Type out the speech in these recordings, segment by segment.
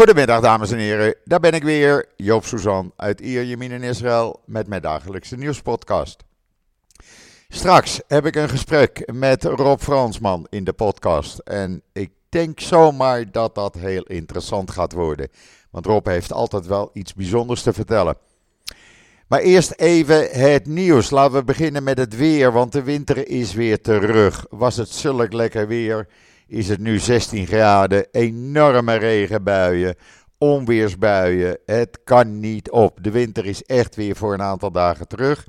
Goedemiddag dames en heren, daar ben ik weer, Joop Suzan uit Ierjemien in Israël met mijn dagelijkse nieuwspodcast. Straks heb ik een gesprek met Rob Fransman in de podcast en ik denk zomaar dat dat heel interessant gaat worden, want Rob heeft altijd wel iets bijzonders te vertellen. Maar eerst even het nieuws. Laten we beginnen met het weer, want de winter is weer terug. Was het zulk lekker weer? Is het nu 16 graden? Enorme regenbuien, onweersbuien. Het kan niet op. De winter is echt weer voor een aantal dagen terug.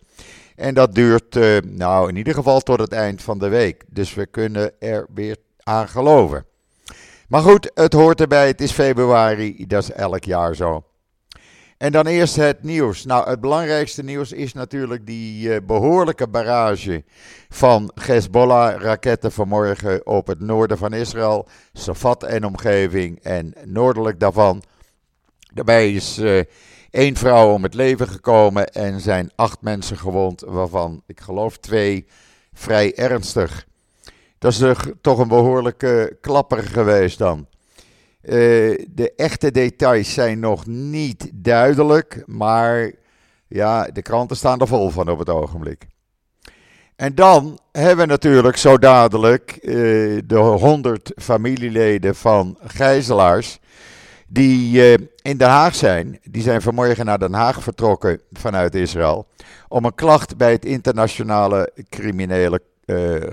En dat duurt, uh, nou in ieder geval tot het eind van de week. Dus we kunnen er weer aan geloven. Maar goed, het hoort erbij. Het is februari. Dat is elk jaar zo. En dan eerst het nieuws. Nou, het belangrijkste nieuws is natuurlijk die uh, behoorlijke barrage van Hezbollah-raketten vanmorgen op het noorden van Israël, Safat en omgeving en noordelijk daarvan. Daarbij is uh, één vrouw om het leven gekomen en zijn acht mensen gewond, waarvan ik geloof twee vrij ernstig. Dat is toch een behoorlijke klapper geweest dan. Uh, de echte details zijn nog niet duidelijk, maar ja, de kranten staan er vol van op het ogenblik. En dan hebben we natuurlijk zo dadelijk uh, de 100 familieleden van gijzelaars die uh, in Den Haag zijn. Die zijn vanmorgen naar Den Haag vertrokken vanuit Israël om een klacht bij het internationale criminele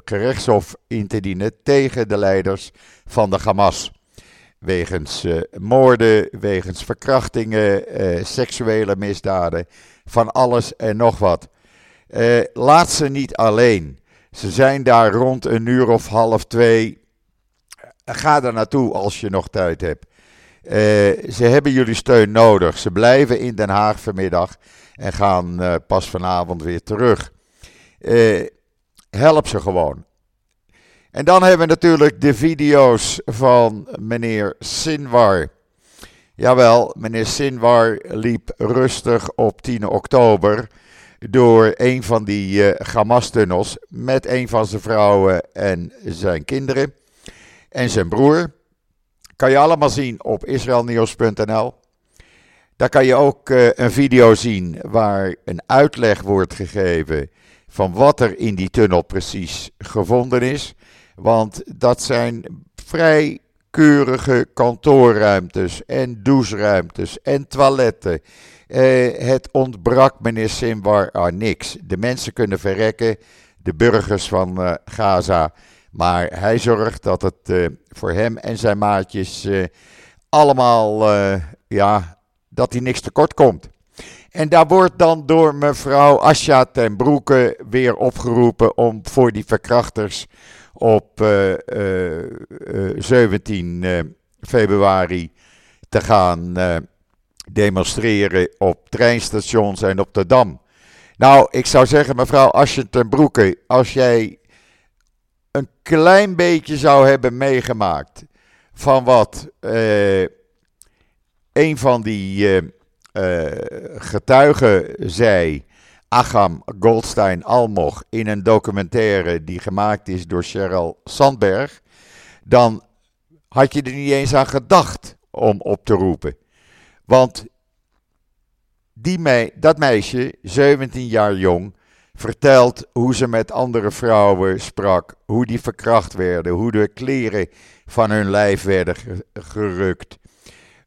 gerechtshof in te dienen tegen de leiders van de Hamas. Wegens uh, moorden, wegens verkrachtingen, uh, seksuele misdaden, van alles en nog wat. Uh, laat ze niet alleen. Ze zijn daar rond een uur of half twee. Ga er naartoe als je nog tijd hebt. ze hebben jullie steun nodig. Ze blijven in Den Haag vanmiddag en gaan pas vanavond weer terug. help ze gewoon. En dan hebben we natuurlijk de video's van meneer Sinwar. Jawel, meneer Sinwar liep rustig op 10 oktober door een van die uh, Hamas-tunnels met een van zijn vrouwen en zijn kinderen en zijn broer. Kan je allemaal zien op israelnieuws.nl. Daar kan je ook uh, een video zien waar een uitleg wordt gegeven van wat er in die tunnel precies gevonden is. Want dat zijn vrij keurige kantoorruimtes en doucheruimtes en toiletten. Uh, het ontbrak meneer Simwar aan niks. De mensen kunnen verrekken, de burgers van uh, Gaza. Maar hij zorgt dat het uh, voor hem en zijn maatjes allemaal, ja, dat hij niks tekort komt. En daar wordt dan door mevrouw Asja ten Broeke weer opgeroepen om voor die verkrachters op uh, uh, 17 februari te gaan eh, demonstreren op treinstations en op de Dam. Nou, ik zou zeggen, mevrouw Asje ten Broeke, als jij een klein beetje zou hebben meegemaakt van wat een van die getuigen zei Acham Goldstein Almoch in een documentaire die gemaakt is door Sheryl Sandberg, dan had je er niet eens aan gedacht om op te roepen. Want die me dat meisje, 17 jaar jong, vertelt hoe ze met andere vrouwen sprak, hoe die verkracht werden, hoe de kleren van hun lijf werden gerukt,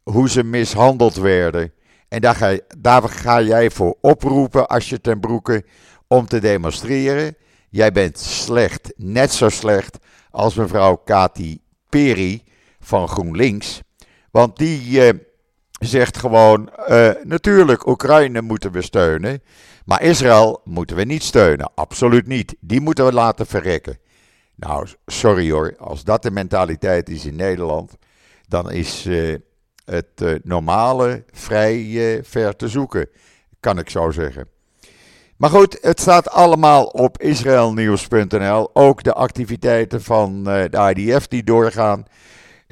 hoe ze mishandeld werden. En daar ga, daar ga jij voor oproepen als je ten broeke om te demonstreren. Jij bent slecht, net zo slecht als mevrouw Kati Peri van GroenLinks. Want die uh, zegt gewoon, uh, natuurlijk, Oekraïne moeten we steunen. Maar Israël moeten we niet steunen, absoluut niet. Die moeten we laten verrekken. Nou, sorry hoor, als dat de mentaliteit is in Nederland, dan is... Uh, het uh, normale vrij ver te zoeken, kan ik zo zeggen. Maar goed, het staat allemaal op israelnieuws.nl. Ook de activiteiten van uh, de IDF die doorgaan.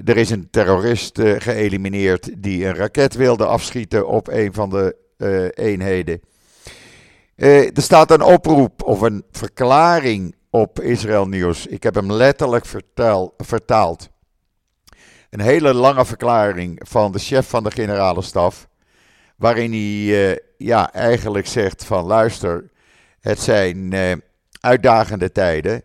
Er is een terrorist geëlimineerd die een raket wilde afschieten op een van de eenheden. er staat een oproep of een verklaring op Israël Nieuws. Ik heb hem letterlijk vertaald een hele lange verklaring van de chef van de generale staf. Waarin hij uh, ja, eigenlijk zegt van luister, het zijn uh, uitdagende tijden.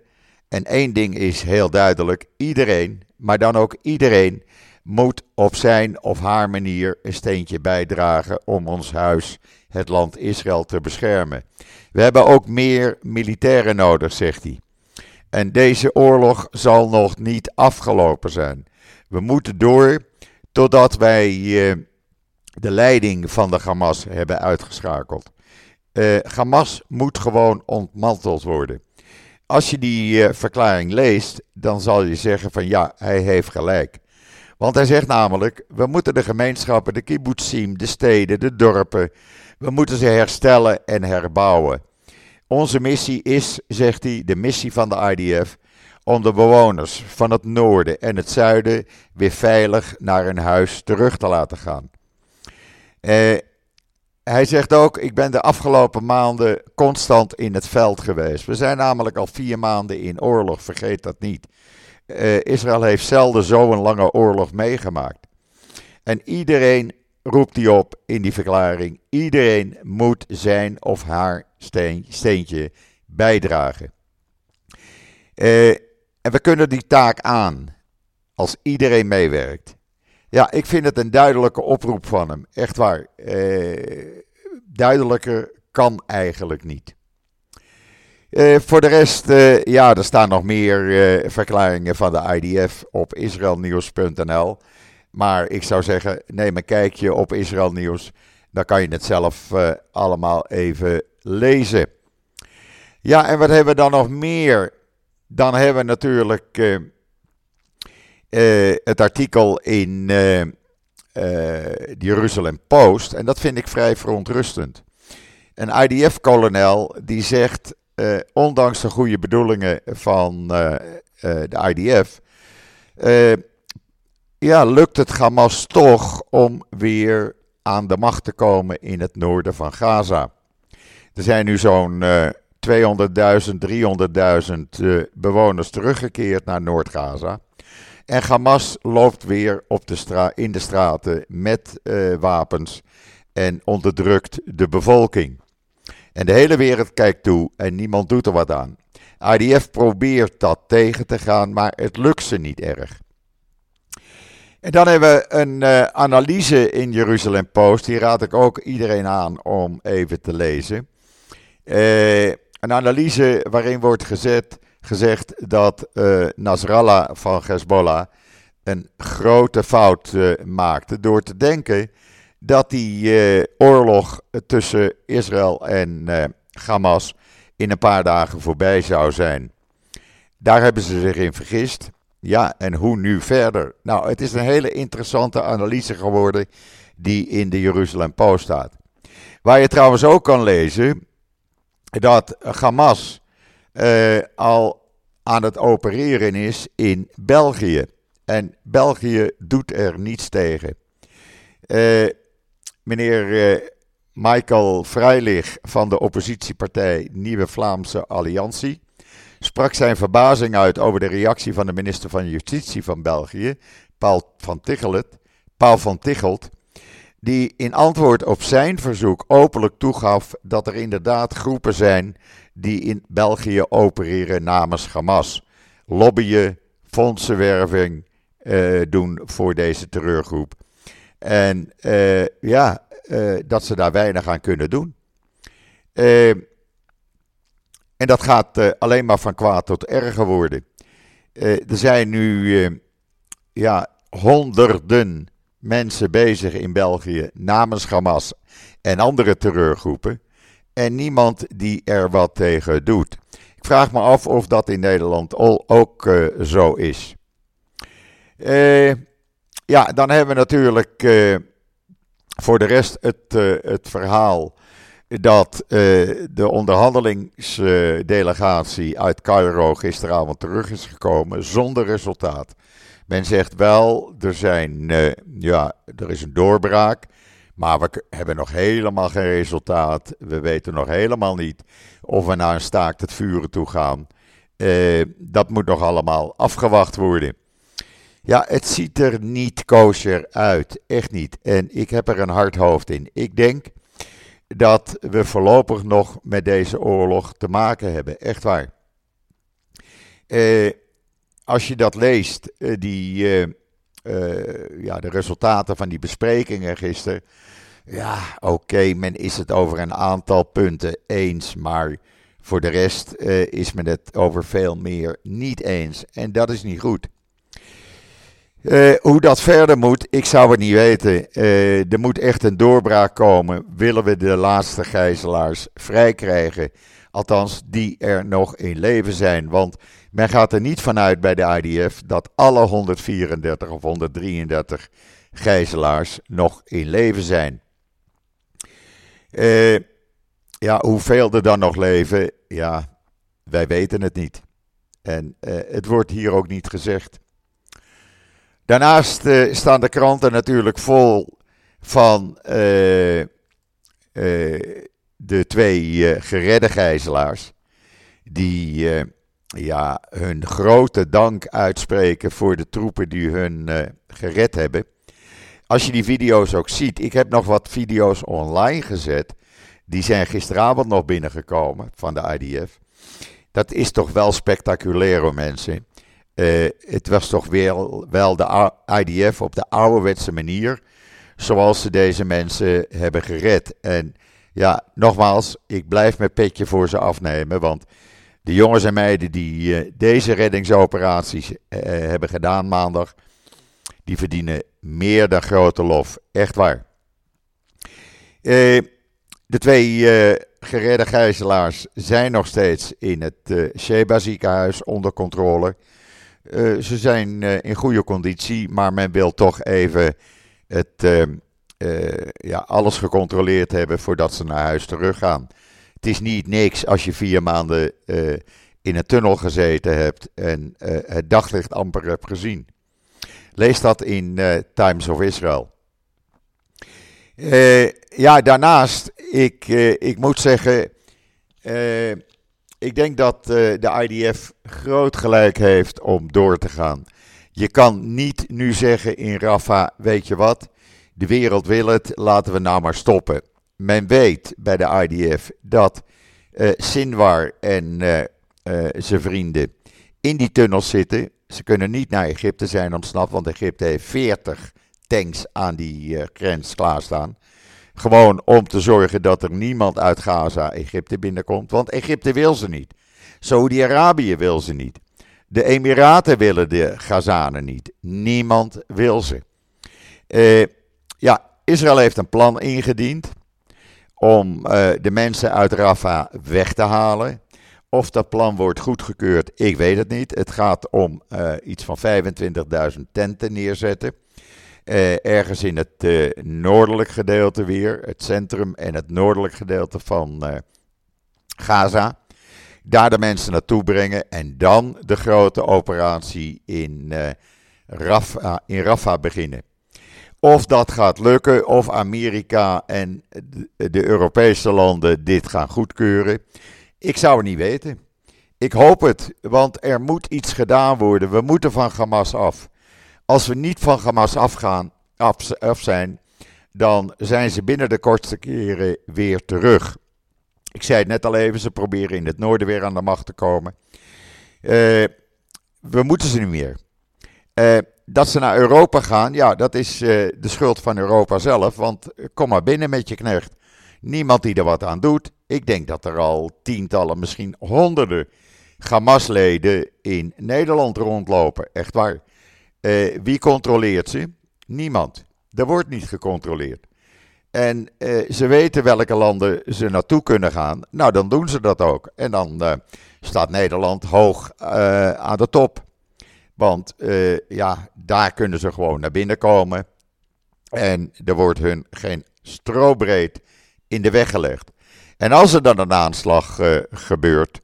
En één ding is heel duidelijk, iedereen, maar dan ook iedereen, moet op zijn of haar manier een steentje bijdragen om ons huis, het land Israël, te beschermen. We hebben ook meer militairen nodig, zegt hij. En deze oorlog zal nog niet afgelopen zijn. We moeten door totdat wij uh, de leiding van de Hamas hebben uitgeschakeld. Uh, Hamas moet gewoon ontmanteld worden. Als je die uh, verklaring leest, dan zal je zeggen van ja, hij heeft gelijk. Want hij zegt namelijk, we moeten de gemeenschappen, de kibbutzim, de steden, de dorpen, we moeten ze herstellen en herbouwen. Onze missie is, zegt hij, de missie van de IDF, om de bewoners van het noorden en het zuiden weer veilig naar hun huis terug te laten gaan. Eh, hij zegt ook: Ik ben de afgelopen maanden constant in het veld geweest. We zijn namelijk al vier maanden in oorlog, vergeet dat niet. Uh, Israël heeft zelden zo'n lange oorlog meegemaakt. En iedereen roept die op in die verklaring. Iedereen moet zijn of haar steen, steentje bijdragen. Uh, en we kunnen die taak aan als iedereen meewerkt. Ja, ik vind het een duidelijke oproep van hem. Echt waar. Uh, duidelijker kan eigenlijk niet. Uh, voor de rest, uh, ja, er staan nog meer verklaringen van de IDF op israelnieuws.nl. Maar ik zou zeggen, neem een kijkje op Israël Nieuws. Dan kan je het zelf allemaal even lezen. Ja, en wat hebben we dan nog meer? Dan hebben we natuurlijk uh, uh, het artikel in uh, de Jeruzalem Post. En dat vind ik vrij verontrustend. Een IDF-kolonel die zegt, ondanks de goede bedoelingen van de IDF, ja, lukt het Hamas toch om weer aan de macht te komen in het noorden van Gaza. Er zijn nu zo'n 200.000, 300.000 uh, bewoners teruggekeerd naar Noord-Gaza. En Hamas loopt weer op de in de straten met uh, wapens en onderdrukt de bevolking. En de hele wereld kijkt toe en niemand doet er wat aan. IDF probeert dat tegen te gaan, maar het lukt ze niet erg. En dan hebben we een uh, analyse in Jeruzalem Post. Die raad ik ook iedereen aan om even te lezen. Uh, een analyse waarin wordt gezet, gezegd dat uh, Nasrallah van Hezbollah een grote fout uh, maakte door te denken dat die uh, oorlog tussen Israël en Hamas in een paar dagen voorbij zou zijn. Daar hebben ze zich in vergist. Ja, en hoe nu verder? Nou, het is een hele interessante analyse geworden die in de Jeruzalem Post staat. Waar je trouwens ook kan lezen dat Hamas uh, al aan het opereren is in België. En België doet er niets tegen. Uh, meneer uh, Michael Freilich van de oppositiepartij Nieuwe Vlaamse Alliantie sprak zijn verbazing uit over de reactie van de minister van Justitie van België, Paul van Tichelt, Paul van Tichelt die in antwoord op zijn verzoek openlijk toegaf dat er inderdaad groepen zijn die in België opereren namens Hamas. Lobbyen, fondsenwerving uh, doen voor deze terreurgroep. En uh, ja, uh, dat ze daar weinig aan kunnen doen. en dat gaat alleen maar van kwaad tot erger worden. er zijn nu ja, honderden mensen bezig in België namens Hamas en andere terreurgroepen. En niemand die er wat tegen doet. Ik vraag me af of dat in Nederland ook uh, zo is. Uh, ja, dan hebben we natuurlijk uh, voor de rest het, het verhaal dat de onderhandelingsdelegatie uit Cairo gisteravond terug is gekomen zonder resultaat. Men zegt wel, er, zijn, uh, ja, er is een doorbraak. Maar we hebben nog helemaal geen resultaat. We weten nog helemaal niet of we naar een staakt het vuren toe gaan. Uh, dat moet nog allemaal afgewacht worden. Ja, het ziet er niet kosher uit. Echt niet. En ik heb er een hard hoofd in. Ik denk dat we voorlopig nog met deze oorlog te maken hebben. Echt waar. Eh, als je dat leest, eh, die, eh, eh, ja, de resultaten van die besprekingen gisteren. Ja, oké, men is het over een aantal punten eens, maar voor de rest is men het over veel meer niet eens. En dat is niet goed. Hoe dat verder moet, ik zou het niet weten. Er moet echt een doorbraak komen. Willen we de laatste gijzelaars vrij krijgen? Althans, die er nog in leven zijn. Want men gaat er niet vanuit bij de IDF dat alle 134 of 133 gijzelaars nog in leven zijn. Eh, ja, hoeveel er dan nog leven, ja, wij weten het niet. En eh, het wordt hier ook niet gezegd. Daarnaast eh, staan de kranten natuurlijk vol van de twee geredde gijzelaars. Die ja, hun grote dank uitspreken voor de troepen die hun eh, gered hebben. Als je die video's ook ziet, ik heb nog wat video's online gezet. Die zijn gisteravond nog binnengekomen van de IDF. Dat is toch wel spectaculair mensen. Eh, het was toch weer, wel de IDF op de ouderwetse manier. Zoals ze deze mensen hebben gered. En ja, nogmaals, ik blijf mijn petje voor ze afnemen. Want de jongens en meiden die eh, deze reddingsoperaties eh, hebben gedaan maandag. Die verdienen meer dan grote lof. Echt waar. Eh, de twee eh, geredde gijzelaars zijn nog steeds in het eh Sheba ziekenhuis onder controle. Eh, ze zijn eh, in goede conditie, maar men wil toch even het, eh, eh, ja, alles gecontroleerd hebben voordat ze naar huis teruggaan. Het is niet niks als je vier maanden eh, in een tunnel gezeten hebt en eh, het daglicht amper hebt gezien. Lees dat in eh, Times of Israel. Ja, daarnaast, ik, ik moet zeggen, ik denk dat de IDF groot gelijk heeft om door te gaan. Je kan niet nu zeggen in Rafah, weet je wat, de wereld wil het, laten we nou maar stoppen. Men weet bij de IDF dat eh Sinwar en eh, eh, zijn vrienden in die tunnels zitten. Ze kunnen niet naar Egypte zijn ontsnapt, want Egypte heeft 40 tanks aan die grens klaarstaan. Gewoon om te zorgen dat er niemand uit Gaza Egypte binnenkomt. Want Egypte wil ze niet. Saudi-Arabië wil ze niet. De Emiraten willen de Gazanen niet. Niemand wil ze. Ja, Israël heeft een plan ingediend om eh, de mensen uit Rafah weg te halen. Of dat plan wordt goedgekeurd, ik weet het niet. Het gaat om eh, iets van 25.000 tenten neerzetten. Eh, ergens in het eh, noordelijk gedeelte weer, het centrum en het noordelijk gedeelte van Gaza. Daar de mensen naartoe brengen en dan de grote operatie in, Rafah, in Rafah beginnen. Of dat gaat lukken, of Amerika en de, Europese landen dit gaan goedkeuren. Ik zou het niet weten. Ik hoop het, want er moet iets gedaan worden. We moeten van Hamas af. Als we niet van Hamas afgaan, af, af zijn, dan zijn ze binnen de kortste keren weer terug. Ik zei het net al even, ze proberen in het noorden weer aan de macht te komen. Eh, we moeten ze niet meer. Eh, dat ze naar Europa gaan, ja, dat is eh, de schuld van Europa zelf. Want eh, kom maar binnen met je knecht. Niemand die er wat aan doet. Ik denk dat er al tientallen, misschien honderden Hamas-leden in Nederland rondlopen. Echt waar. Eh, wie controleert ze? Niemand. Er wordt niet gecontroleerd. En ze weten welke landen ze naartoe kunnen gaan. Nou, dan doen ze dat ook. En dan staat Nederland hoog aan de top. Want eh, ja, daar kunnen ze gewoon naar binnen komen. En er wordt hun geen strobreed in de weg gelegd. En als er dan een aanslag eh, gebeurt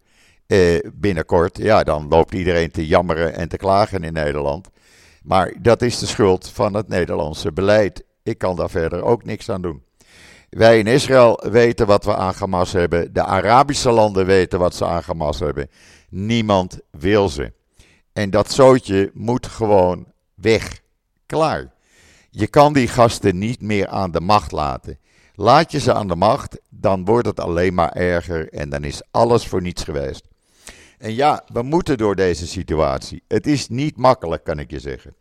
eh, binnenkort, ja, dan loopt iedereen te jammeren en te klagen in Nederland. Maar dat is de schuld van het Nederlandse beleid. Ik kan daar verder ook niks aan doen. Wij in Israël weten wat we aan Hamas hebben. De Arabische landen weten wat ze aan Hamas hebben. Niemand wil ze. En dat zootje moet gewoon Weg. Klaar. Je kan die gasten niet meer aan de macht laten. Laat je ze aan de macht, dan wordt het alleen maar erger en dan is alles voor niets geweest. En ja, we moeten door deze situatie. Het is niet makkelijk, kan ik je zeggen.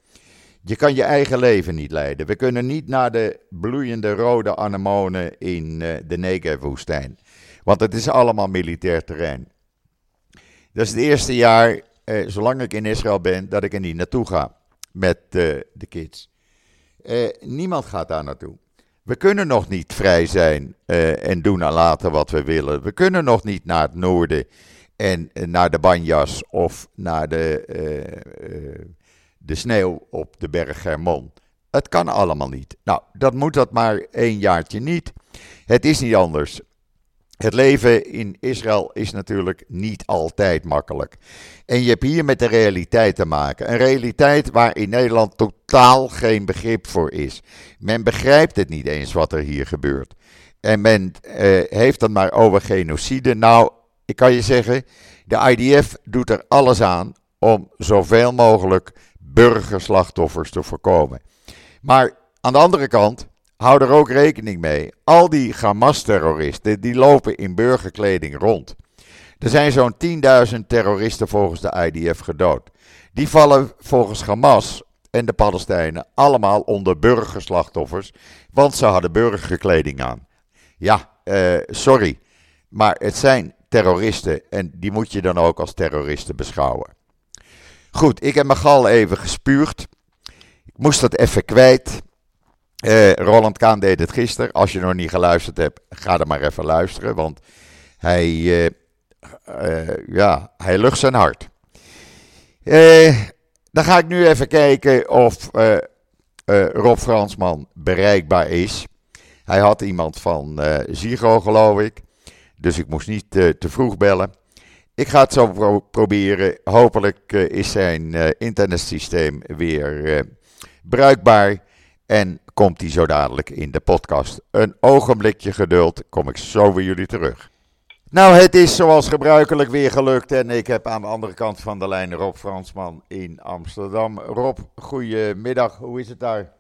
Je kan je eigen leven niet leiden. We kunnen niet naar de bloeiende rode anemonen in uh, de Negev-woestijn. Want het is allemaal militair terrein. Dat is het eerste jaar, eh, zolang ik in Israël ben, dat ik er niet naartoe ga met uh, de kids. niemand gaat daar naartoe. We kunnen nog niet vrij zijn en doen en laten wat we willen. We kunnen nog niet naar het noorden en naar de Banjas of naar de de sneeuw op de berg Hermon. Het kan allemaal niet. Nou, dat moet dat maar één jaartje niet. Het is niet anders. Het leven in Israël is natuurlijk niet altijd makkelijk. En je hebt hier met de realiteit te maken. Een realiteit waar in Nederland totaal geen begrip voor is. Men begrijpt het niet eens wat er hier gebeurt. En men eh, heeft het maar over genocide. Nou, ik kan je zeggen, de IDF doet er alles aan om zoveel mogelijk burgerslachtoffers te voorkomen. Maar aan de andere kant, hou er ook rekening mee. Al die Hamas-terroristen die lopen in burgerkleding rond. Er zijn zo'n 10.000 terroristen volgens de IDF gedood. Die vallen volgens Hamas en de Palestijnen allemaal onder burgerslachtoffers, want ze hadden burgerkleding aan. Ja, eh, sorry, maar het zijn terroristen en die moet je dan ook als terroristen beschouwen. Goed, ik heb mijn gal even gespuurd. Ik moest dat even kwijt. Uh, Roland Kaan deed het gisteren. Als je nog niet geluisterd hebt, ga er maar even luisteren. Want hij, uh, uh, ja, hij lucht zijn hart. dan ga ik nu even kijken of Rob Fransman bereikbaar is. Hij had iemand van Zigo, geloof ik. Dus ik moest niet te vroeg bellen. Ik ga het zo proberen. Hopelijk is zijn internetsysteem weer bruikbaar. En komt hij zo dadelijk in de podcast. Een ogenblikje geduld, kom ik zo weer jullie terug. Nou, het is zoals gebruikelijk weer gelukt. En ik heb aan de andere kant van de lijn Rob Fransman in Amsterdam. Rob, goedemiddag. Hoe is het daar?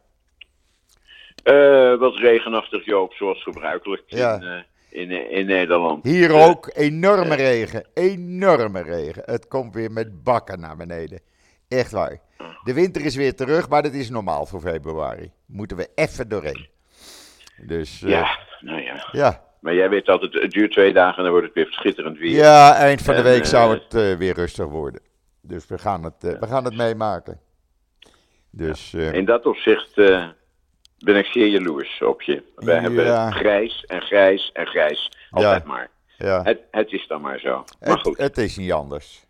wat regenachtig, Joop, zoals gebruikelijk. Ja. In, in, in Nederland. Hier ook enorme regen. Enorme regen. Het komt weer met bakken naar beneden. Echt waar. De winter is weer terug, maar dat is normaal voor februari. Moeten we even doorheen. Dus, uh, ja, nou ja. ja. Maar jij weet altijd, het duurt twee dagen en dan wordt het weer schitterend weer. Ja, eind van de week zou eh, het uh, weer rustig worden. Dus we gaan het, we gaan het meemaken. Dus, in dat opzicht ben ik zeer jaloers op je. We hebben grijs en grijs en grijs. Altijd maar. Ja. Het, het, is dan maar zo. Maar het, goed. Het is niet anders.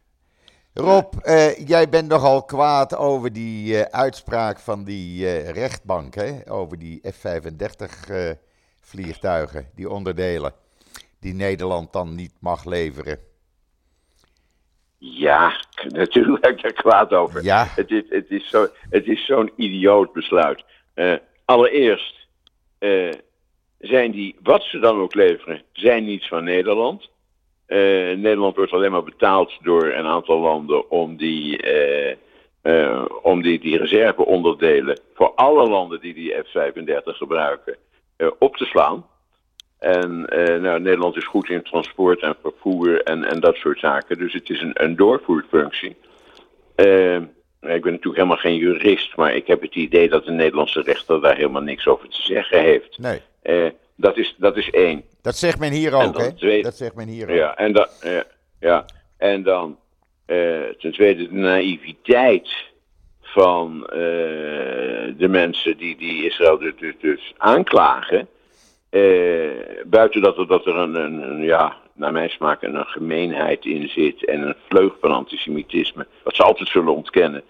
Rob, eh, jij bent nogal kwaad over die uh, uitspraak van die uh, rechtbank, hè? over die F-35 vliegtuigen, die onderdelen, die Nederland dan niet mag leveren. Ja, natuurlijk ben ik er kwaad over. Ja. Het is, het is zo'n zo idioot besluit. Allereerst zijn die, wat ze dan ook leveren, zijn niets van Nederland. Uh, Nederland wordt alleen maar betaald door een aantal landen om die, uh, om die, die reserveonderdelen voor alle landen die die F-35 gebruiken op te slaan. En nou, Nederland is goed in transport en vervoer en, en dat soort zaken. Dus het is een, een doorvoerfunctie. Ik ben natuurlijk helemaal geen jurist, maar ik heb het idee dat de Nederlandse rechter daar helemaal niks over te zeggen heeft. Nee. Uh, dat, is, dat is één. Dat zegt men hier ook, hè? Dat zegt men hier ja, ook. En dan, uh, ja, en dan uh, ten tweede de naïviteit van de mensen die, die Israël dus, dus, dus aanklagen. buiten dat er, dat er een, een, een ja, naar mijn smaak een gemeenheid in zit en een vleug van antisemitisme, wat ze altijd zullen ontkennen.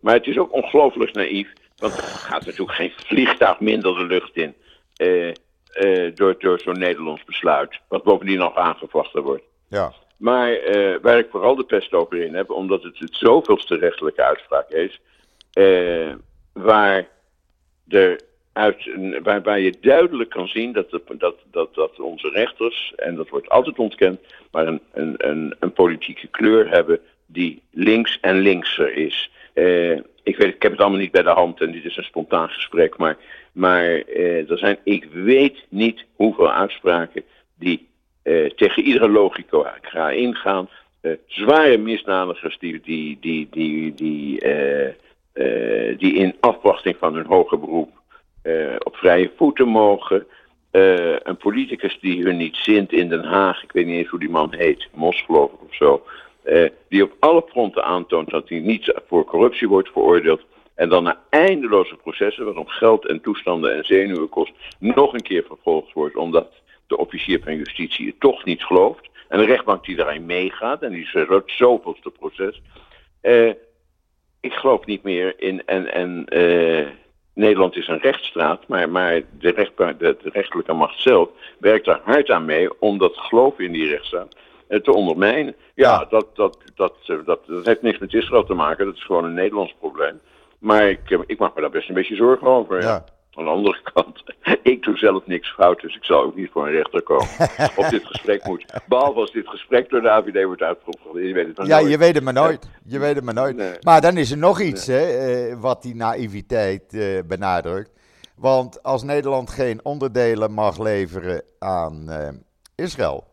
Maar het is ook ongelooflijk naïef, want er gaat natuurlijk geen vliegtuig minder de lucht in door, door zo'n Nederlands besluit, wat bovendien nog aangevochten wordt. Ja. Maar waar ik vooral de pest over in heb, omdat het het zoveelste rechtelijke uitspraak is, waar uit, waarbij je duidelijk kan zien dat, dat, dat, dat onze rechters, en dat wordt altijd ontkend, maar een, een, een, een politieke kleur hebben die links en linkser is. Ik, weet, ik heb het allemaal niet bij de hand en dit is een spontaan gesprek, maar, maar er zijn, ik weet niet hoeveel uitspraken die tegen iedere logica ga ingaan. zware misdadigers die, die, die, die, die, die in afwachting van hun hoger beroep op vrije voeten mogen. Een politicus die hun niet zint in Den Haag, ik weet niet eens hoe die man heet, Mos geloof ik of zo, uh, die op alle fronten aantoont dat hij niet voor corruptie wordt veroordeeld. En dan na eindeloze processen, waarom geld en toestanden en zenuwen kost, nog een keer vervolgd wordt, omdat de officier van justitie het toch niet gelooft. En de rechtbank die daarin meegaat, en die is het zoveelste proces. Uh, ik geloof niet meer in. En, en Nederland is een rechtsstraat, maar, maar de, recht, de, de, rechtelijke macht zelf werkt daar hard aan mee om dat geloof in die rechtsstaat eh, te ondermijnen. Ja, Dat, dat, dat, eh, dat, dat heeft niks met Israël te maken, dat is gewoon een Nederlands probleem. Maar ik, eh, ik maak me daar best een beetje zorgen over. Ja. Aan de andere kant, ik doe zelf niks fout, dus ik zal ook niet voor een rechter komen. of dit gesprek moet. Behalve als dit gesprek door de AVD wordt uitgevoerd. Je weet het ja, je weet het maar nooit. Je weet het maar nooit. Maar dan is er nog iets hè, eh, wat die naïviteit eh, benadrukt. Want als Nederland geen onderdelen mag leveren aan uh, Israël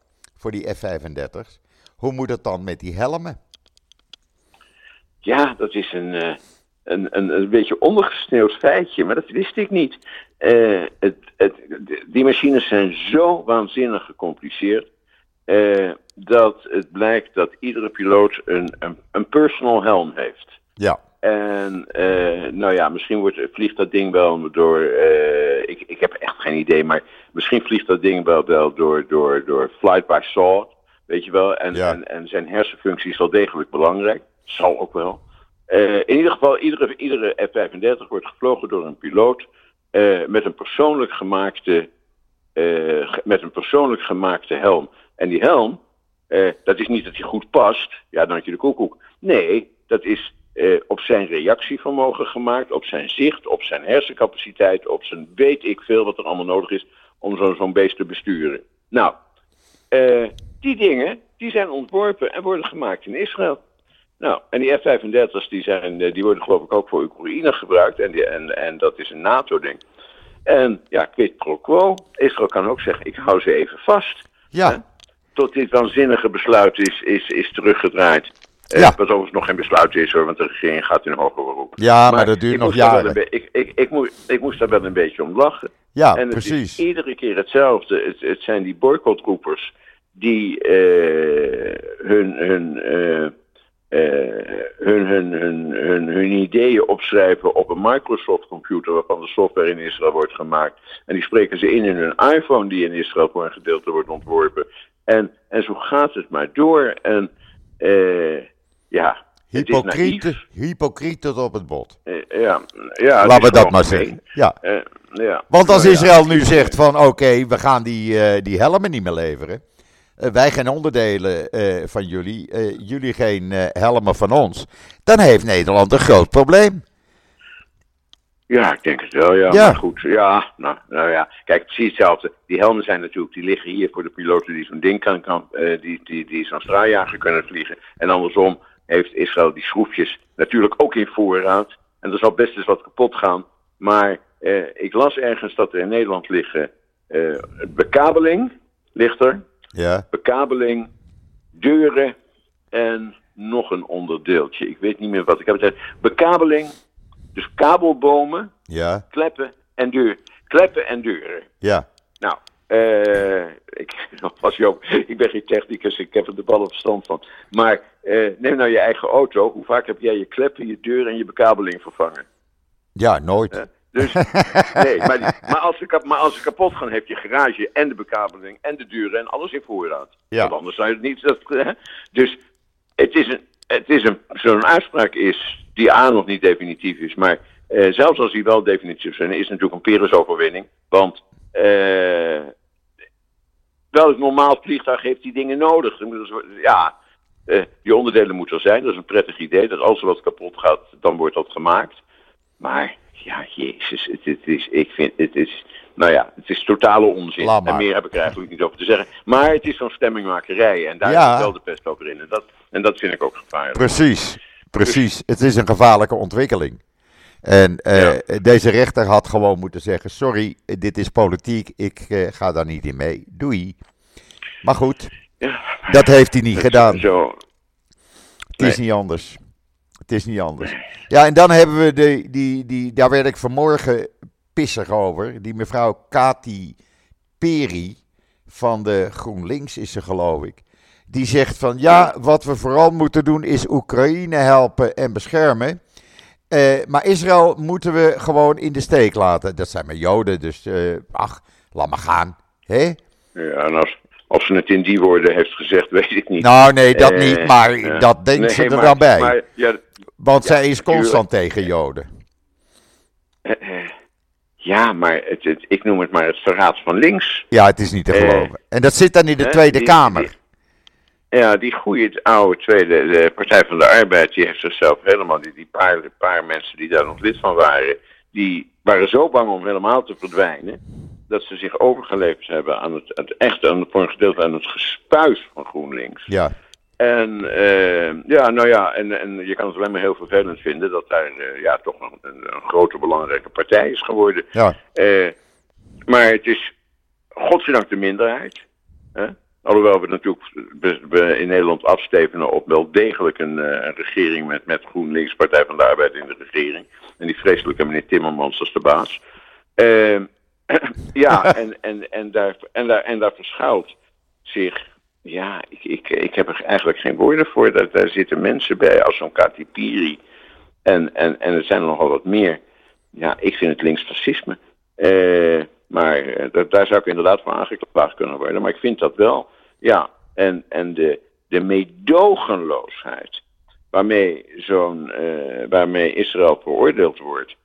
voor die F-35's, hoe moet het dan met die helmen? Ja, dat is een een, een, een beetje ondergesneeuwd feitje, maar dat wist ik niet. Uh, het, het, die machines zijn zo waanzinnig gecompliceerd. Uh, dat het blijkt dat iedere piloot een, een, een personal helm heeft. Ja. En uh, nou ja, misschien wordt, vliegt dat ding wel door. ik, ik heb echt geen idee, maar misschien vliegt dat ding wel, wel door, door, door flight by saw. Weet je wel. En, ja. en, en zijn hersenfunctie is wel degelijk belangrijk. Zal ook wel. Uh, in ieder geval, iedere, iedere F-35 wordt gevlogen door een piloot met, een persoonlijk gemaakte, met een persoonlijk gemaakte helm. En die helm, dat is niet dat hij goed past, ja, dan had je de koekoek. Nee, dat is op zijn reactievermogen gemaakt, op zijn zicht, op zijn hersencapaciteit, op zijn weet ik veel wat er allemaal nodig is om zo'n zo'n beest te besturen. Nou, die dingen, die zijn ontworpen en worden gemaakt in Israël. Nou, en die F-35's die, zijn, eh, die worden geloof ik ook voor Oekraïne gebruikt. En, die, en, en dat is een NATO-ding. En ja, quid pro quo. Israël kan ook zeggen, ik hou ze even vast. Ja. Hè? Tot dit waanzinnige besluit is, is, is teruggedraaid. Eh, ja. wat overigens nog geen besluit is hoor, want de regering gaat in hoger beroep. Ja, maar, dat duurt nog jaren. Ik, ik, ik, moest, ik moest daar wel een beetje om lachen. Ja, en het precies. Is iedere keer hetzelfde. Het, het zijn die boycottroepers die uh, hun, hun uh, uh, hun, hun, hun, hun, hun ideeën opschrijven op een Microsoft computer waarvan de software in Israël wordt gemaakt. En die spreken ze in in hun iPhone die in Israël voor een gedeelte wordt ontworpen. En, en zo gaat het maar door. En uh, ja, Hypocriete, hypocriet tot op het bot. Uh, ja, ja, Laten we dat maar zeggen. Ja. ja. Want als nou Israël nu zegt van oké, we gaan die, die helmen niet meer leveren. Eh, wij geen onderdelen uh, van jullie, jullie geen helmen van ons, dan heeft Nederland een groot probleem. Ja, ik denk het wel, ja. ja. Maar goed, ja, nou, nou ja. Kijk, precies hetzelfde. Die helmen zijn natuurlijk, die liggen hier voor de piloten die zo'n ding kan, kan die, die, die zo'n straaljager kunnen vliegen. En andersom heeft Israël die schroefjes natuurlijk ook in voorraad. En er zal best eens wat kapot gaan. Maar ik las ergens dat er in Nederland liggen, bekabeling ligt er. Ja. Bekabeling, deuren en nog een onderdeeltje. Ik weet niet meer wat. Ik heb het Bekabeling, dus kabelbomen, ja. kleppen en deuren. Kleppen en deuren. Ja. Nou, uh, ik, was Joop, ik ben geen technicus, ik heb er de ballen verstand van. Maar uh, neem nou je eigen auto. Hoe vaak heb jij je kleppen, je deuren en je bekabeling vervangen? Ja, nooit. Dus, nee, maar, maar, als ze, maar als ze kapot gaan, heb je garage en de bekabeling en de deuren en alles in voorraad. Ja. Want anders zou je het niet. Dat, hè? Dus het is een, het is een, zo'n uitspraak is die A nog niet definitief is, maar eh, zelfs als die wel definitief zijn, is het natuurlijk een Pyrrhus-overwinning. Want eh, welk normaal vliegtuig heeft die dingen nodig? Ja, eh, die onderdelen moeten er zijn. Dat is een prettig idee. Dat als er wat kapot gaat, dan wordt dat gemaakt. Maar ja, jezus, het, het, is, ik vind, het is, nou ja, het is totale onzin. En meer heb ik er eigenlijk niet over te zeggen. Maar het is zo'n stemmingmakerij en daar ja. zit wel de pest over in. En dat, en dat vind ik ook gevaarlijk. Precies. Precies, het is een gevaarlijke ontwikkeling. En uh, deze rechter had gewoon moeten zeggen: Sorry, dit is politiek, ik uh, ga daar niet in mee. Doei. Maar goed, ja, dat heeft hij niet gedaan. Zo. Het is niet anders. Het is niet anders. Ja, en dan hebben we de, die, die, daar werd ik vanmorgen pissig over. Die mevrouw Kati Peri van de GroenLinks is ze, geloof ik. Die zegt van ja, wat we vooral moeten doen is Oekraïne helpen en beschermen. Uh, maar Israël moeten we gewoon in de steek laten. Dat zijn maar Joden, dus uh, ach, laat maar gaan. Hè? Ja, en als, als ze het in die woorden heeft gezegd, weet ik niet. Nou, nee, dat uh, niet, maar dat denkt ze er maar, dan bij. Maar, ja, Want ja, zij is constant tegen Joden. Ja, maar het, het, ik noem het maar het verraad van links. Ja, het is niet te geloven. en dat zit dan in de Tweede die, Kamer. Ja, die goede oude Tweede de Partij van de Arbeid, die heeft zichzelf helemaal, die, die paar, paar mensen die daar nog lid van waren, die waren zo bang om helemaal te verdwijnen, dat ze zich overgeleverd hebben aan het, het echt, aan, voor een gedeelte aan het gespuis van GroenLinks. Ja. En uh, ja, nou ja, en, en je kan het alleen maar heel vervelend vinden dat daar uh, ja, toch een, een, een, grote belangrijke partij is geworden. Ja. Uh, maar het is godzijdank de minderheid. Hè? Alhoewel we natuurlijk in Nederland afstevenen op wel degelijk een, een, regering met, met GroenLinks, Partij van de Arbeid in de regering. En die vreselijke meneer Timmermans als de baas. ja, en, en, en, daar, en, daar, en daar verschuilt zich ja, ik, ik, ik heb er eigenlijk geen woorden voor. Daar, daar zitten mensen bij als zo'n Katipiri. En, en, en er zijn er nogal wat meer. Ja, ik vind het linksfascisme. Uh, maar uh, daar zou ik inderdaad voor aangeklaagd kunnen worden. Maar ik vind dat wel. Ja, en, en de, de meedogenloosheid waarmee, zo'n, uh, waarmee Israël veroordeeld wordt.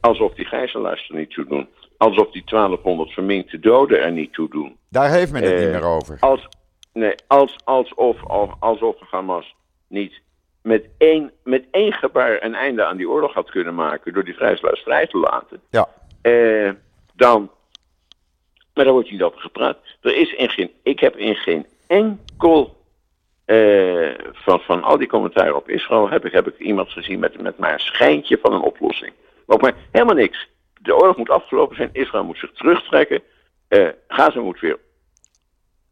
alsof die gijzelaars er niet toe doen alsof die 1200 verminkte doden er niet toe doen. Daar heeft men het niet eh, meer over. Als, nee, als, alsof, alsof Hamas niet met één, met één gebaar een einde aan die oorlog had kunnen maken door die vrijslaars vrij te laten. Ja. Eh, dan, maar daar wordt niet over gepraat. Er is in geen, ik heb in geen enkel uh, van, van al die commentaren op Israël heb ik, heb ik iemand gezien met, met maar een schijntje van een oplossing. Ook maar helemaal niks de oorlog moet afgelopen zijn, Israël moet zich terugtrekken, uh, Gaza moet weer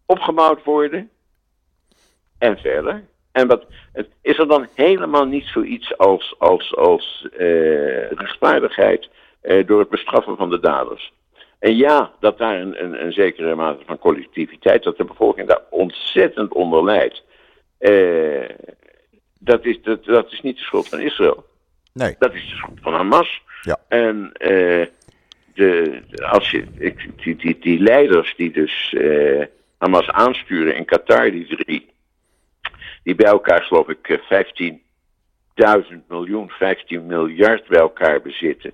opgebouwd worden en verder. En wat, is er dan helemaal niet zoiets als, als, als uh, rechtvaardigheid door het bestraffen van de daders? En ja, dat daar een, een, een, zekere mate van collectiviteit, dat de bevolking daar ontzettend onder lijdt. Uh, dat, is, dat, dat is niet de schuld van Israël. Nee. Dat is de schuld van Hamas. Ja. En uh, de, als je, die, die, die leiders die dus uh, Hamas aansturen in Qatar, die drie, die bij elkaar geloof ik 15.000 miljoen, 15 miljard bij elkaar bezitten.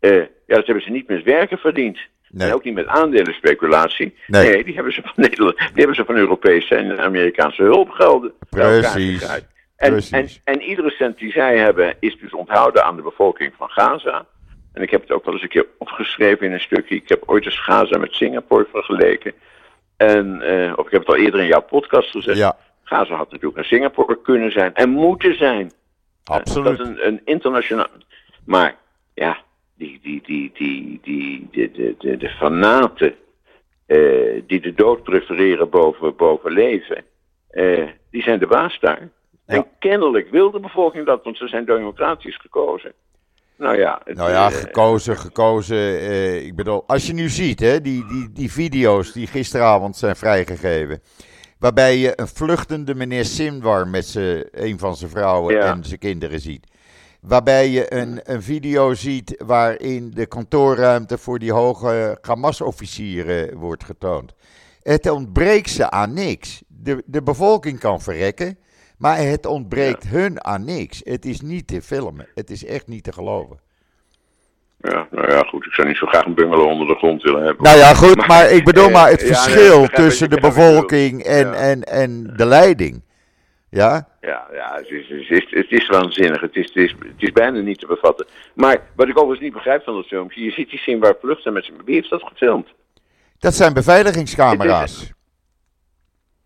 Ja, dat hebben ze niet met werken verdiend. Nee. En ook niet met aandelenspeculatie. Nee. nee, die, hebben ze van Nederland, die hebben ze van Europese en Amerikaanse hulpgelden. Precies. En, en, en, iedere cent die zij hebben is dus onthouden aan de bevolking van Gaza. En ik heb het ook wel eens een keer opgeschreven in een stukje. Ik heb ooit eens Gaza met Singapore vergeleken. En, uh, of ik heb het al eerder in jouw podcast gezegd. Ja. Gaza had natuurlijk naar Singapore kunnen zijn en moeten zijn. Absoluut. Uh, dat is een, een internationaal. Maar ja, die, die, die, die, die, de, de, de, de fanaten uh, die de dood prefereren boven, boven leven, die zijn de baas daar. En kennelijk wil de bevolking dat, want ze zijn democratisch gekozen. Nou ja, nou ja eh, gekozen, gekozen. Eh, ik bedoel, als je nu ziet, hè, die, die, die video's die gisteravond zijn vrijgegeven. Waarbij je een vluchtende meneer Simwar met een van zijn vrouwen en zijn kinderen ziet. Waarbij je een, een video ziet waarin de kantoorruimte voor die hoge Hamas-officieren wordt getoond. Het ontbreekt ze aan niks. De, de bevolking kan verrekken. Maar het ontbreekt hun aan niks. Het is niet te filmen. Het is echt niet te geloven. Ja, nou ja, goed. Ik zou niet zo graag een bungalow onder de grond willen hebben. Nou ja, goed. Maar, ik bedoel maar het verschil tussen de bevolking en, en, en de leiding. Ja? Ja, ja het, is, het, is, het is waanzinnig. Het is, het, is, het is bijna niet te bevatten. Maar wat ik overigens niet begrijp van dat filmpje. Je ziet die zien waar vluchten met zijn... Wie heeft dat gefilmd? Dat zijn beveiligingscamera's.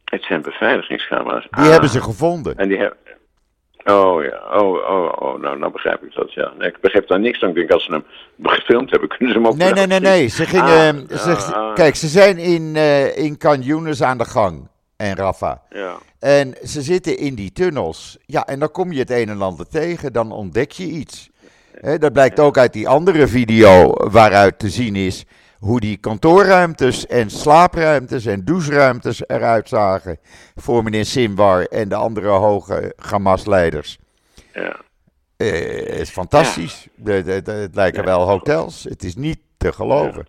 Het zijn beveiligingscamera's. Die hebben ze gevonden. En die hebben. Oh ja, oh, oh, oh, nou, nou begrijp ik dat, ja. Nee, ik begrijp daar niks van. Ik denk, als ze hem gefilmd hebben, kunnen ze hem ook... Nee, nee, nee, nee. Ze gingen... Ah, ze, ah. kijk, ze zijn in, uh, in Canyones aan de gang. En Rafa. Ja. En ze zitten in die tunnels. Ja, en dan kom je het een en ander tegen. Dan ontdek je iets. dat blijkt ook uit die andere video waaruit te zien is hoe die kantoorruimtes en slaapruimtes en doucheruimtes eruit zagen voor meneer Simwar en de andere hoge Hamas-leiders. Ja. Uh, het is fantastisch. het lijken wel hotels. Het is niet te geloven.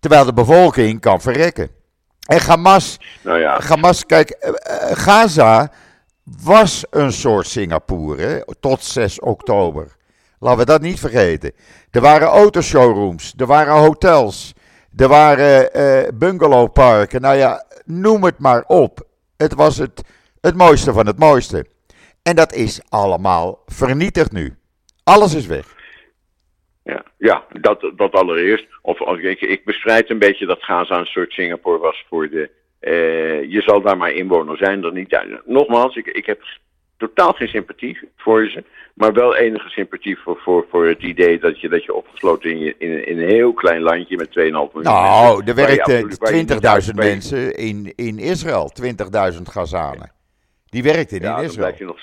Terwijl de bevolking kan verrekken. En Hamas, nou ja. Hamas kijk, uh, Gaza was een soort Singapore tot 6 oktober. Laten we dat niet vergeten. Er waren autoshowrooms, er waren hotels, er waren uh, bungalowparken. Nou ja, noem het maar op. Het was het, het mooiste van het mooiste. En dat is allemaal vernietigd nu. Alles is weg. Ja, ja dat, dat allereerst. Of, of ik, ik bestrijd een beetje dat Gaza een soort Singapore was voor de. Uh, je zal daar maar inwoner zijn, dan niet. nogmaals, ik, ik heb totaal geen sympathie voor ze. Maar wel enige sympathie voor, voor, voor het idee dat je, dat je opgesloten in, je, in, in een heel klein landje met 2,5 miljoen nou, mensen. Nou, er werkten 20.000 mensen in, in Israël. 20.000 Gazanen. Die werkten ja, in Israël. Dan nog,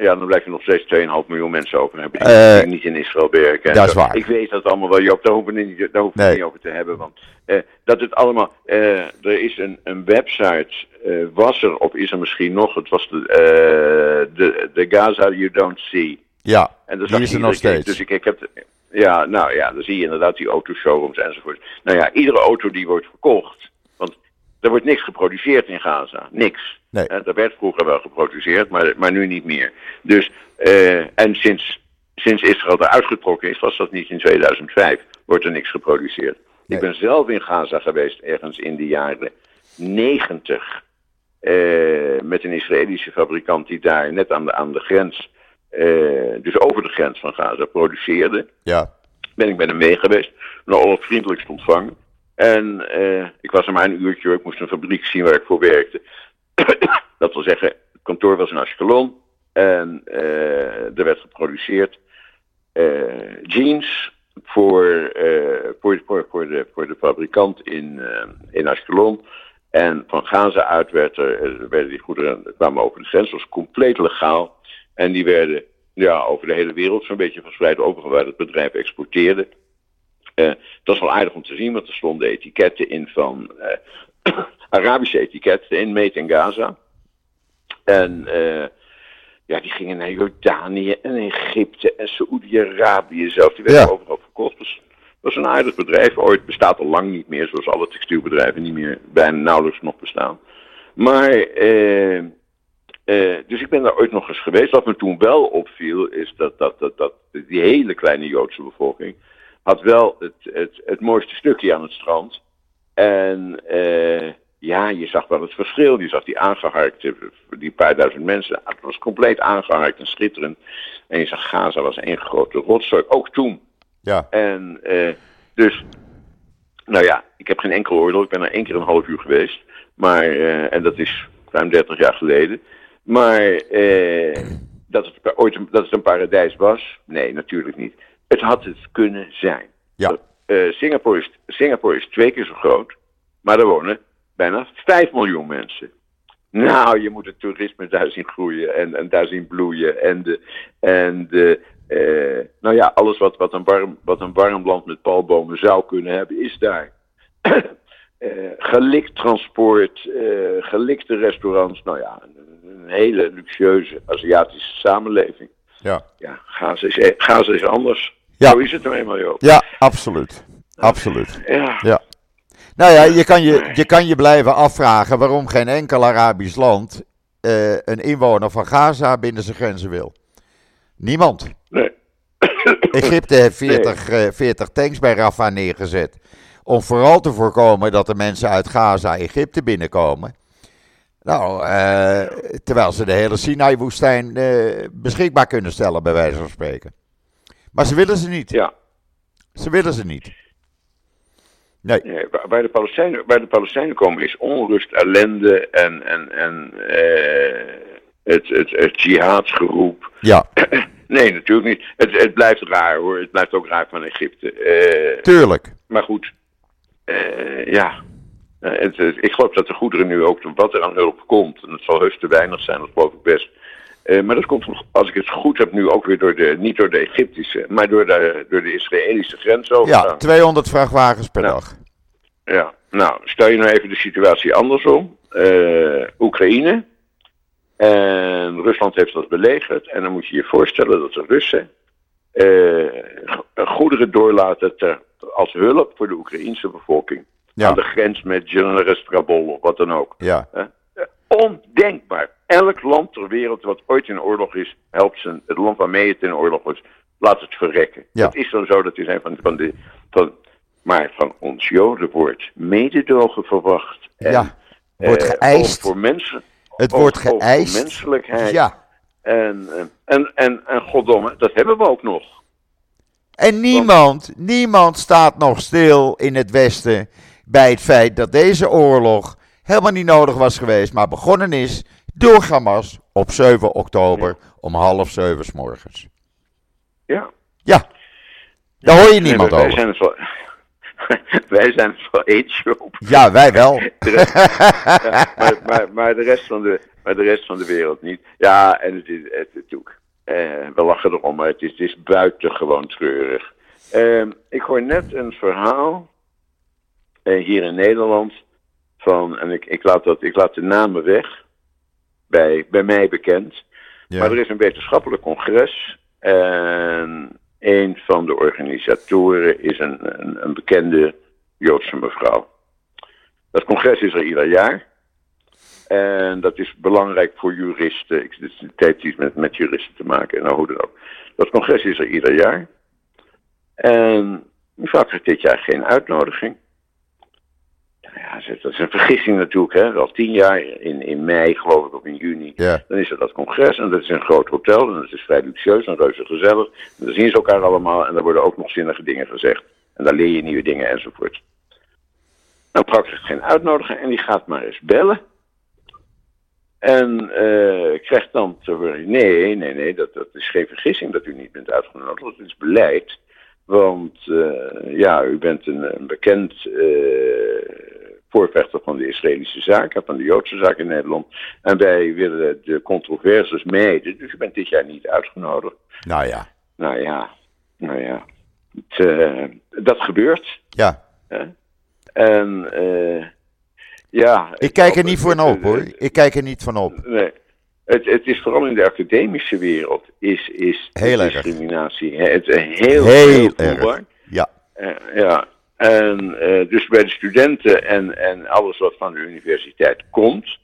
ja, dan blijf je nog steeds 2,5 miljoen mensen over hebben die, uh, niet in Israël werken. Dat is waar. Ik weet dat allemaal wel, Joop, daar hoeven we niet, daar hoeven we niet over te hebben. Want uh, dat het allemaal, uh, er is een, een website, was er, of is er misschien nog, het was de, de, de Gaza You Don't See. Ja, en die is er nog steeds. Dus ik, ik heb, ja, nou ja, dan zie je inderdaad die autoshowrooms enzovoort. Nou ja, iedere auto die wordt verkocht, er wordt niks geproduceerd in Gaza, niks. Nee. Uh, dat werd vroeger wel geproduceerd, maar, maar nu niet meer. Dus, uh, en sinds, sinds Israël eruit getrokken is, was dat niet in 2005, wordt er niks geproduceerd. Nee. Ik ben zelf in Gaza geweest, ergens in de jaren 90, uh, eh, met een Israëlische fabrikant die daar net aan de, aan de grens, dus over de grens van Gaza, produceerde. Ja. Ben ik met hem mee geweest, nou, al vriendelijkst ontvangen. En ik was er maar een uurtje, ik moest een fabriek zien waar ik voor werkte. dat wil zeggen, het kantoor was in Ashkelon en uh, er werd geproduceerd uh, jeans voor, voor, voor, voor, de, voor de fabrikant in, in Ashkelon. En van Gaza uit werd er, werden die goederen kwamen over de grens, was compleet legaal. En die werden ja, over de hele wereld zo'n beetje verspreid, overal waar het bedrijf exporteerde. Uh, dat is wel aardig om te zien, want er stonden etiketten in van Arabische etiketten in Meet en Gaza. En uh, ja, die gingen naar Jordanië en Egypte en Saoedi-Arabië zelf. Die werden overal verkocht. Dus dat is een aardig bedrijf. Ooit bestaat al lang niet meer, zoals alle textielbedrijven niet meer bijna nauwelijks nog bestaan. Maar, uh, dus ik ben daar ooit nog eens geweest. Wat me toen wel opviel, is dat, dat, dat, dat die hele kleine Joodse bevolking had wel het, het, het mooiste stukje aan het strand. En uh, ja, je zag wel het verschil. Je zag die aangeharkte, die paar duizend mensen. Het was compleet aangeharkt en schitterend. En je zag Gaza was één grote rotzooi, ook toen. Ja. En uh, dus, nou ja, ik heb geen enkel oordeel. Ik ben er één keer een half uur geweest. Maar, uh, en dat is ruim 30 jaar geleden. Maar dat, het ooit een, dat het een paradijs was? Nee, natuurlijk niet. Het had het kunnen zijn. Ja. Uh, Singapore, is, Singapore is twee keer zo groot, maar er wonen bijna 5 miljoen mensen. Nou, je moet het toerisme daar zien groeien en, en daar zien bloeien. En, de, en de, uh, nou ja, alles wat, wat, een warm, wat een warm land met palmbomen zou kunnen hebben, is daar. uh, gelikt transport, uh, gelikte restaurants. Nou ja, een, een, hele luxueuze Aziatische samenleving. Ja, ja Gaza, is, Gaza is anders. Ja. Zo is het nou eenmaal, Joop. Ja, absoluut. Absoluut. Ja. ja. Nou ja, je kan je, je kan je blijven afvragen waarom geen enkel Arabisch land uh, een inwoner van Gaza binnen zijn grenzen wil. Niemand. Nee. Egypte heeft 40, nee. uh, 40 tanks bij Rafah neergezet. Om vooral te voorkomen dat de mensen uit Gaza Egypte binnenkomen. Nou, uh, terwijl ze de hele Sinai-woestijn beschikbaar kunnen stellen, bij wijze van spreken. Maar ze willen ze niet. Ja. Ze willen ze niet. Nee. nee waar, de Palestijnen, waar de Palestijnen komen is onrust, ellende en, en, en uh, het, het, het jihaadsgeroep. Ja. nee, natuurlijk niet. Het, het blijft raar hoor. Het blijft ook raar van Egypte. Tuurlijk. Maar goed, ja. Het, ik geloof dat de goederen nu ook, wat er aan hulp komt, en het zal heus te weinig zijn, dat geloof ik best. Maar dat komt, als ik het goed heb, nu ook weer door de, niet door de Egyptische, maar door de, door de Israëlische grens over. Ja, 200 vrachtwagens per nou, dag. Ja, nou, stel je nou even de situatie andersom. Uh, Oekraïne. En Rusland heeft dat belegerd. En dan moet je je voorstellen dat de Russen uh, goederen doorlaten ter, als hulp voor de Oekraïnse bevolking. Aan de grens met Generestrabol of wat dan ook. Ja. Ondenkbaar. Elk land ter wereld wat ooit in oorlog is, helpt zijn, het land waarmee het in oorlog is, laat het verrekken. Ja. Dat is dan zo, dat is een van, van de. Van, maar van ons Joden wordt mededogen verwacht. En, ja, wordt geëist. voor mensen. Het wordt geëist. Voor menselijkheid. Ja. En, en, en, en goddomme, dat hebben we ook nog. En niemand, niemand staat nog stil in het Westen bij het feit dat deze oorlog helemaal niet nodig was geweest, maar begonnen is door Hamas op 7 oktober om half zeven s morgens. Ja. Ja. Daar hoor je niemand wij over. Zijn het wel, wij zijn het wel eens, Joop. Ja, wij wel. De rest, ja, maar, maar, maar, de rest van de, maar de rest van de wereld niet. Ja, en het is het, het ook. Eh, we lachen erom, maar het is, het is buitengewoon treurig. Eh, ik hoor net een verhaal eh, hier in Nederland van, en ik, ik, laat dat, ik laat de namen weg, bij, bij mij bekend. Ja. Maar er is een wetenschappelijk congres en een van de organisatoren is een, een, een, bekende Joodse mevrouw. Dat congres is er ieder jaar. En dat is belangrijk voor juristen. Ik, het heeft iets met, met juristen te maken, nou hoe dan ook. Dat congres is er ieder jaar. En mevrouw krijgt dit jaar geen uitnodiging. Nou ja, dat is een vergissing natuurlijk. Hè. Al tien jaar in, in mei, geloof ik, of in juni. Ja. Dan is er dat congres en dat is een groot hotel. En dat is vrij luxueus en reuze gezellig. En dan zien ze elkaar allemaal en daar worden ook nog zinnige dingen gezegd. En dan leer je nieuwe dingen enzovoort. Nou, Prak krijgt geen uitnodiging en die gaat maar eens bellen. En uh, krijgt dan te horen, nee, nee, nee, dat, dat is geen vergissing dat u niet bent uitgenodigd. Dat is beleid. Want uh, ja, u bent een, een bekend uh, voorvechter van de Israëlische zaken, van de Joodse zaken in Nederland. En wij willen de controverses mijden, dus u bent dit jaar niet uitgenodigd. Nou ja. Nou ja, nou ja. Het, uh, dat gebeurt. Ja. En ja. Ik kijk er niet van op hoor. Ik kijk er niet van op. Nee. Het, het, is vooral in de academische wereld is, is heel discriminatie het, heel, heel, heel erg. Ja. Uh, ja. En uh, dus bij de studenten en, en alles wat van de universiteit komt.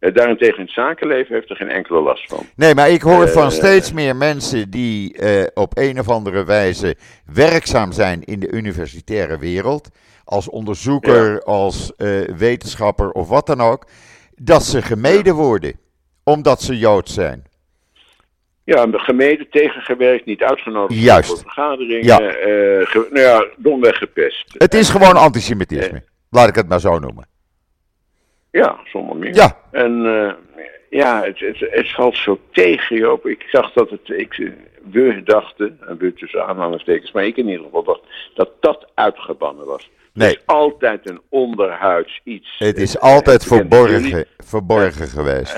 Uh, daarentegen in het zakenleven heeft er geen enkele last van. Nee, maar ik hoor van steeds meer mensen die op een of andere wijze werkzaam zijn in de universitaire wereld. Als onderzoeker, ja. als wetenschapper of wat dan ook. Dat ze gemeden worden omdat ze Jood zijn. Ja, gemeden, tegengewerkt, niet uitgenodigd Juist. voor vergaderingen. Ja. Uh, ge, nou ja, domweg gepest. Het is gewoon antisemitisme. Uh, Laat ik het maar zo noemen. Ja, zonder meer. Ja. En uh, ja, het, het, het valt zo tegen, Joop. Ik zag dat het, ik, we dachten, en we tussen aanhalingstekens, maar ik in ieder geval dacht, dat dat uitgebannen was. Nee. Het is altijd een onderhuids iets. Het is altijd verborgen, verborgen geweest.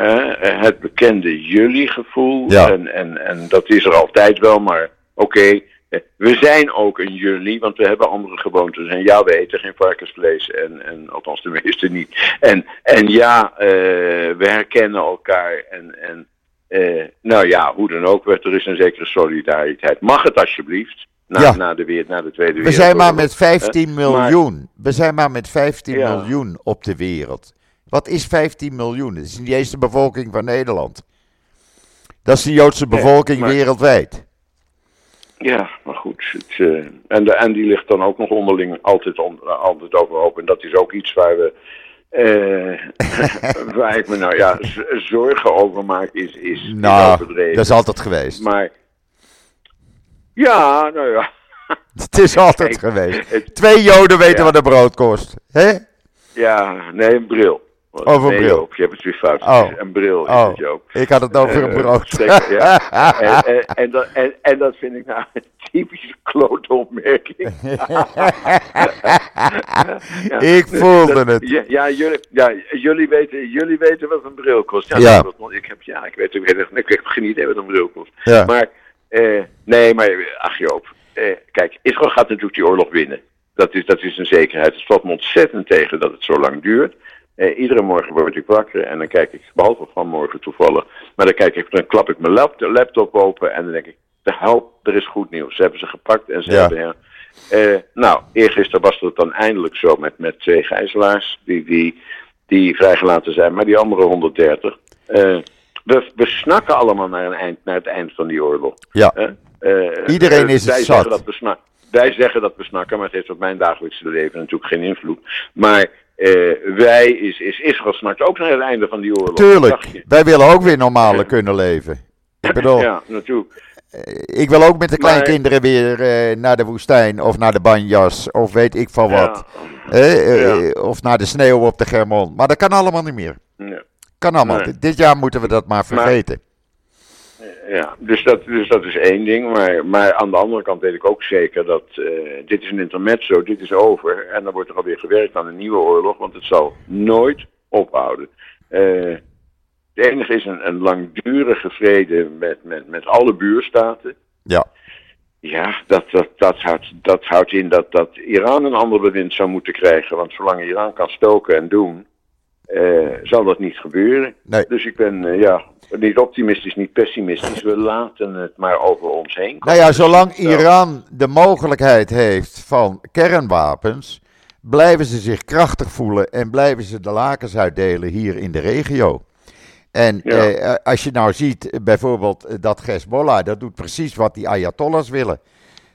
Uh, het bekende jullie-gevoel. Ja. En, en, en dat is er altijd wel, maar oké. Okay, we zijn ook een jullie, want we hebben andere gewoontes. En ja, we eten geen varkensvlees, en, en althans de meeste niet. En, en ja, uh, we herkennen elkaar. En, en nou ja, hoe dan ook, er is een zekere solidariteit. Mag het alsjeblieft? Na, Ja. na, de, weer- na de Tweede We Wereldoorlog. zijn maar met 15 Eh, miljoen. We zijn maar met 15 Ja. miljoen op de wereld. Wat is 15 miljoen? Dat is niet eens de bevolking van Nederland. Dat is de Joodse Nee, bevolking maar- wereldwijd. Ja, maar goed. Het, eh, en, de, en die ligt dan ook nog onderling altijd, on, altijd overhoop. En dat is ook iets waar we. eh, waar ik me nou ja, zorgen over maak, is, is, Nou, dat is altijd geweest. Maar. Ja, nou ja. Het is altijd Kijk, geweest. het- Twee Joden weten Ja. wat een brood kost. Hè? Ja, nee, een bril. Over een bril. je hebt het weer fout. Oh. Een bril is oh. het, Joop. Ik had het over een brood. ja. en, en, en, dat, en, en, dat vind ik nou een typische klote opmerking. ja. Ik voelde het. Ja, ja, jullie, ja jullie, weten, jullie weten wat een bril kost. Ja, ja. Dat, ik, heb, ja ik, weet, weet, ik heb geen idee wat een bril kost. Ja. Maar, eh, nee, maar ach Joop. Eh, kijk, Israël gaat natuurlijk die oorlog winnen. Dat is, dat is een zekerheid. Het valt me ontzettend tegen dat het zo lang duurt. Eh, iedere morgen word ik wakker en dan kijk ik, behalve vanmorgen toevallig, maar dan, kijk ik, dan klap ik mijn laptop open en dan denk ik, de help, er is goed nieuws. Ze hebben ze gepakt en ze hebben... Ja, uh, nou, eergisteren was het dan eindelijk zo met, met twee gijzelaars die, die, die vrijgelaten zijn, maar die andere 130. Uh, eh, we, we snakken allemaal naar, een eind, naar het eind van die oorlog. Ja. Uh, Iedereen is het zat. Dat we wij zeggen dat we snakken, maar het heeft op mijn dagelijkse leven natuurlijk geen invloed. Maar uh, wij, is, is Israël snakt ook naar het einde van die oorlog. Tuurlijk, wij willen ook weer normale kunnen leven. Ik bedoel, ja, natuurlijk. Eh, ik wil ook met de kleinkinderen weer uh, naar de woestijn of naar de banjas of weet ik van wat. Ja. Of naar de sneeuw op de Germon. Maar dat kan allemaal niet meer. Kan allemaal. Dit jaar moeten we dat maar vergeten. Ja, dus dat, dus dat is één ding. Maar, maar aan de andere kant weet ik ook zeker dat uh, dit is een intermezzo, dit is over. En dan wordt er alweer gewerkt aan een nieuwe oorlog, want het zal nooit ophouden. Uh, het enige is een, een langdurige vrede met, met, met alle buurstaten. Ja. Ja, dat, dat, dat, houdt, dat houdt in dat, dat Iran een ander bewind zou moeten krijgen. Want zolang Iran kan stoken en doen, uh, zal dat niet gebeuren. Nee. Dus ik ben, uh, ja, niet optimistisch, niet pessimistisch. We laten het maar over ons heen komen. Nou ja, zolang Iran de mogelijkheid heeft van kernwapens, blijven ze zich krachtig voelen en blijven ze de lakens uitdelen hier in de regio. En eh, als je nou ziet, bijvoorbeeld dat Hezbollah, dat doet precies wat die Ayatollahs willen.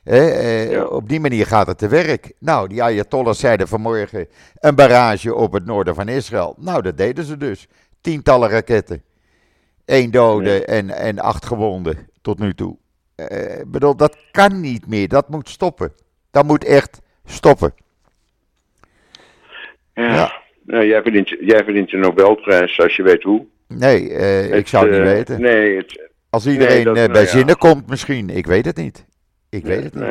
Eh, Op die manier gaat het te werk. Nou, die Ayatollahs zeiden vanmorgen een barrage op het noorden van Israël. Nou, dat deden ze dus. Tientallen raketten. Eén dode en, en acht gewonden tot nu toe. Uh, bedoel, dat kan niet meer. Dat moet stoppen. Dat moet echt stoppen. Ja, Nou, jij, verdient, jij verdient de Nobelprijs als je weet hoe. Nee, uh, ik zou het niet uh, weten. Nee, het, als iedereen nee, dat, bij nou, zinnen ja. komt misschien. Ik weet het niet. Ik weet het niet.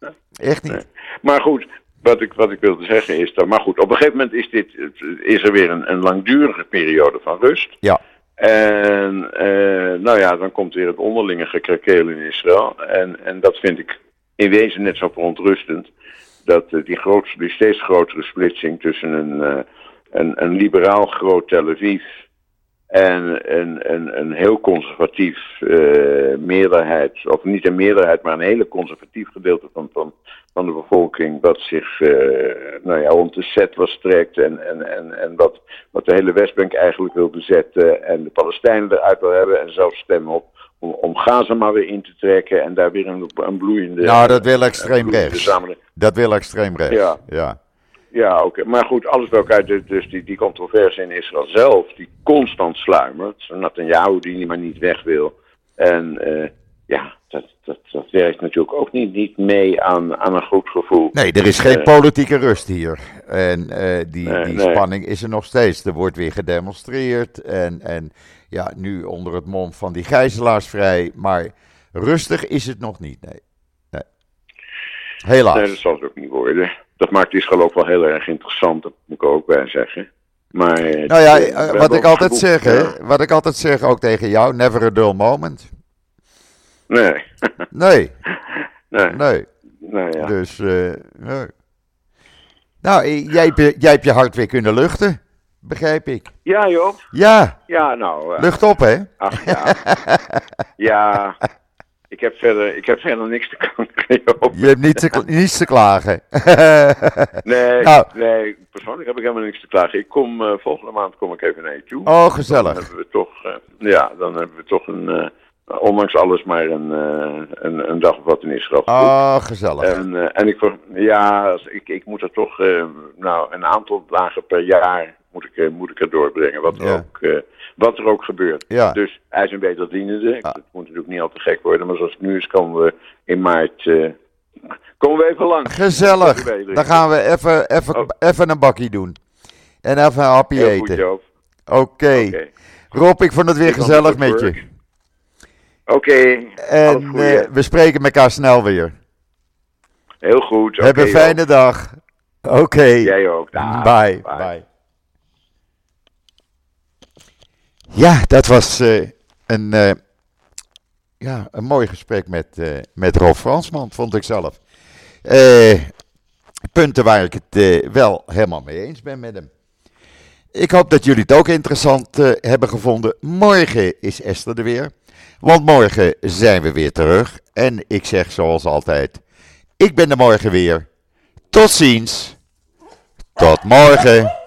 Nee. Echt niet. Maar goed, wat ik, wat ik wilde zeggen is dat. Maar goed, op een gegeven moment is, dit, is er weer een, een langdurige periode van rust. Ja. En uh, nou ja, dan komt weer het onderlinge gekrakeel in Israël. En, en dat vind ik in wezen net zo verontrustend. Dat uh, die, grootste, die steeds grotere splitsing tussen een, uh, een, een liberaal groot Tel Aviv en een, een, een heel conservatief meerderheid, of niet een meerderheid, maar een hele conservatief gedeelte van, van, van de bevolking dat zich uh, nou ja, rond de set was trekt en, en, en, en wat, wat de hele Westbank eigenlijk wil bezetten en de Palestijnen eruit wil hebben en zelfs stemmen op om, om Gaza maar weer in te trekken en daar weer een, een bloeiende... Nou, dat wil extreem rechts. Dat wil extreem rechts, ja. ja. Ja, oké. Okay. Maar goed, alles bij elkaar, dus, dus die, die controverse in Israël zelf, die constant sluimert. Netanyahu die maar niet weg wil. En uh, ja, dat, dat, dat werkt natuurlijk ook niet, niet mee aan, aan een goed gevoel. Nee, er is geen uh, politieke rust hier. En uh, die, nee, die nee. spanning is er nog steeds. Er wordt weer gedemonstreerd. En, en ja, nu onder het mom van die gijzelaars vrij. Maar rustig is het nog niet, nee. nee. Helaas. Nee, dat zal het ook niet worden. Dat maakt Israël ook wel heel erg interessant, dat moet ik ook bij zeggen. Maar, nou ja, wat ik altijd zeg, hè, wat ik altijd zeg ook tegen jou, never a dull moment. Nee. nee. Nee. Nee. nee ja. Dus, uh, nee. Nou, jij, jij hebt je hart weer kunnen luchten, begrijp ik. Ja, Joop. Ja. Ja, nou. Uh, Lucht op, hè? Ach, ja. ja. Ik heb verder, ik heb verder niks te klagen. Je hebt niets te, niets te klagen. nee, nou. nee, persoonlijk heb ik helemaal niks te klagen. Ik kom, uh, volgende maand kom ik even naar je toe. Oh, gezellig. Dan hebben we toch, ja, dan hebben we toch een ondanks alles maar een, een, een, dag of wat in Israël. Oh, gezellig. En, en ik, ja, ik, ik moet er toch nou, een aantal dagen per jaar moet ik, moet ik er doorbrengen. Wat er, ja. ook, wat er ook gebeurt. Ja. Dus hij is een beter dienende. Ah. Het moet natuurlijk niet al te gek worden. Maar zoals het nu is, komen we in maart komen we even lang. Gezellig. Dan gaan we even, even, oh. even een bakkie doen. En even een Heel eten. Oké. Okay. Rob, ik vond het weer gezellig met je. Oké. Okay, en uh, we spreken elkaar snel weer. Heel goed. Heb een fijne dag. Oké. Jij ook. Bye. Bye. Bye. Ja, dat was uh, een, uh, ja, een mooi gesprek met, met Rob Fransman, vond ik zelf. punten waar ik het wel helemaal mee eens ben met hem. Ik hoop dat jullie het ook interessant uh, hebben gevonden. Morgen is Esther er weer. Want morgen zijn we weer terug. En ik zeg zoals altijd: ik ben er morgen weer. Tot ziens. Tot morgen.